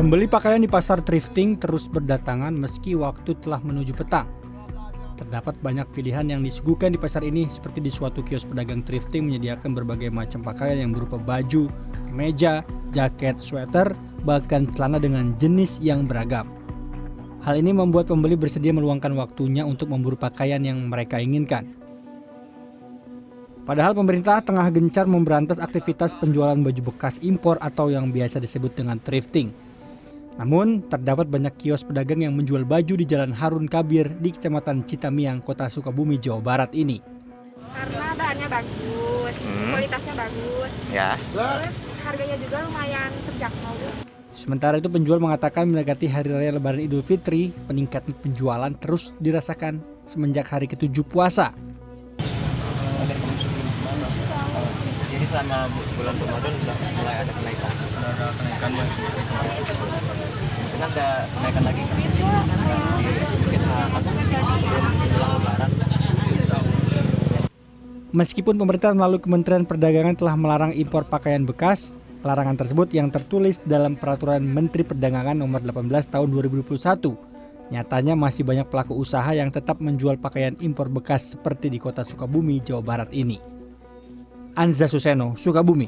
Pembeli pakaian di pasar thrifting terus berdatangan meski waktu telah menuju petang. Terdapat banyak pilihan yang disuguhkan di pasar ini seperti di suatu kios pedagang thrifting menyediakan berbagai macam pakaian yang berupa baju, meja, jaket, sweater, bahkan celana dengan jenis yang beragam. Hal ini membuat pembeli bersedia meluangkan waktunya untuk memburu pakaian yang mereka inginkan. Padahal pemerintah tengah gencar memberantas aktivitas penjualan baju bekas impor atau yang biasa disebut dengan thrifting. Namun, terdapat banyak kios pedagang yang menjual baju di Jalan Harun Kabir di Kecamatan Citamiang, Kota Sukabumi, Jawa Barat ini. Karena bahannya bagus, Hmm. kualitasnya bagus, Ya. terus harganya juga lumayan terjangkau. Sementara itu penjual mengatakan mendekati hari raya lebaran Idul Fitri, peningkatan penjualan terus dirasakan semenjak hari ketujuh puasa. Jadi selama bu- bulan Ramadan sudah mulai ada kenaikan. ada kenaikan ada kenaikan lagi. Meskipun pemerintah melalui Kementerian Perdagangan telah melarang impor pakaian bekas, larangan tersebut yang tertulis dalam Peraturan Menteri Perdagangan Nomor 18 Tahun 2021. Nyatanya masih banyak pelaku usaha yang tetap menjual pakaian impor bekas seperti di kota Sukabumi, Jawa Barat ini. Anza Suseno, Sukabumi.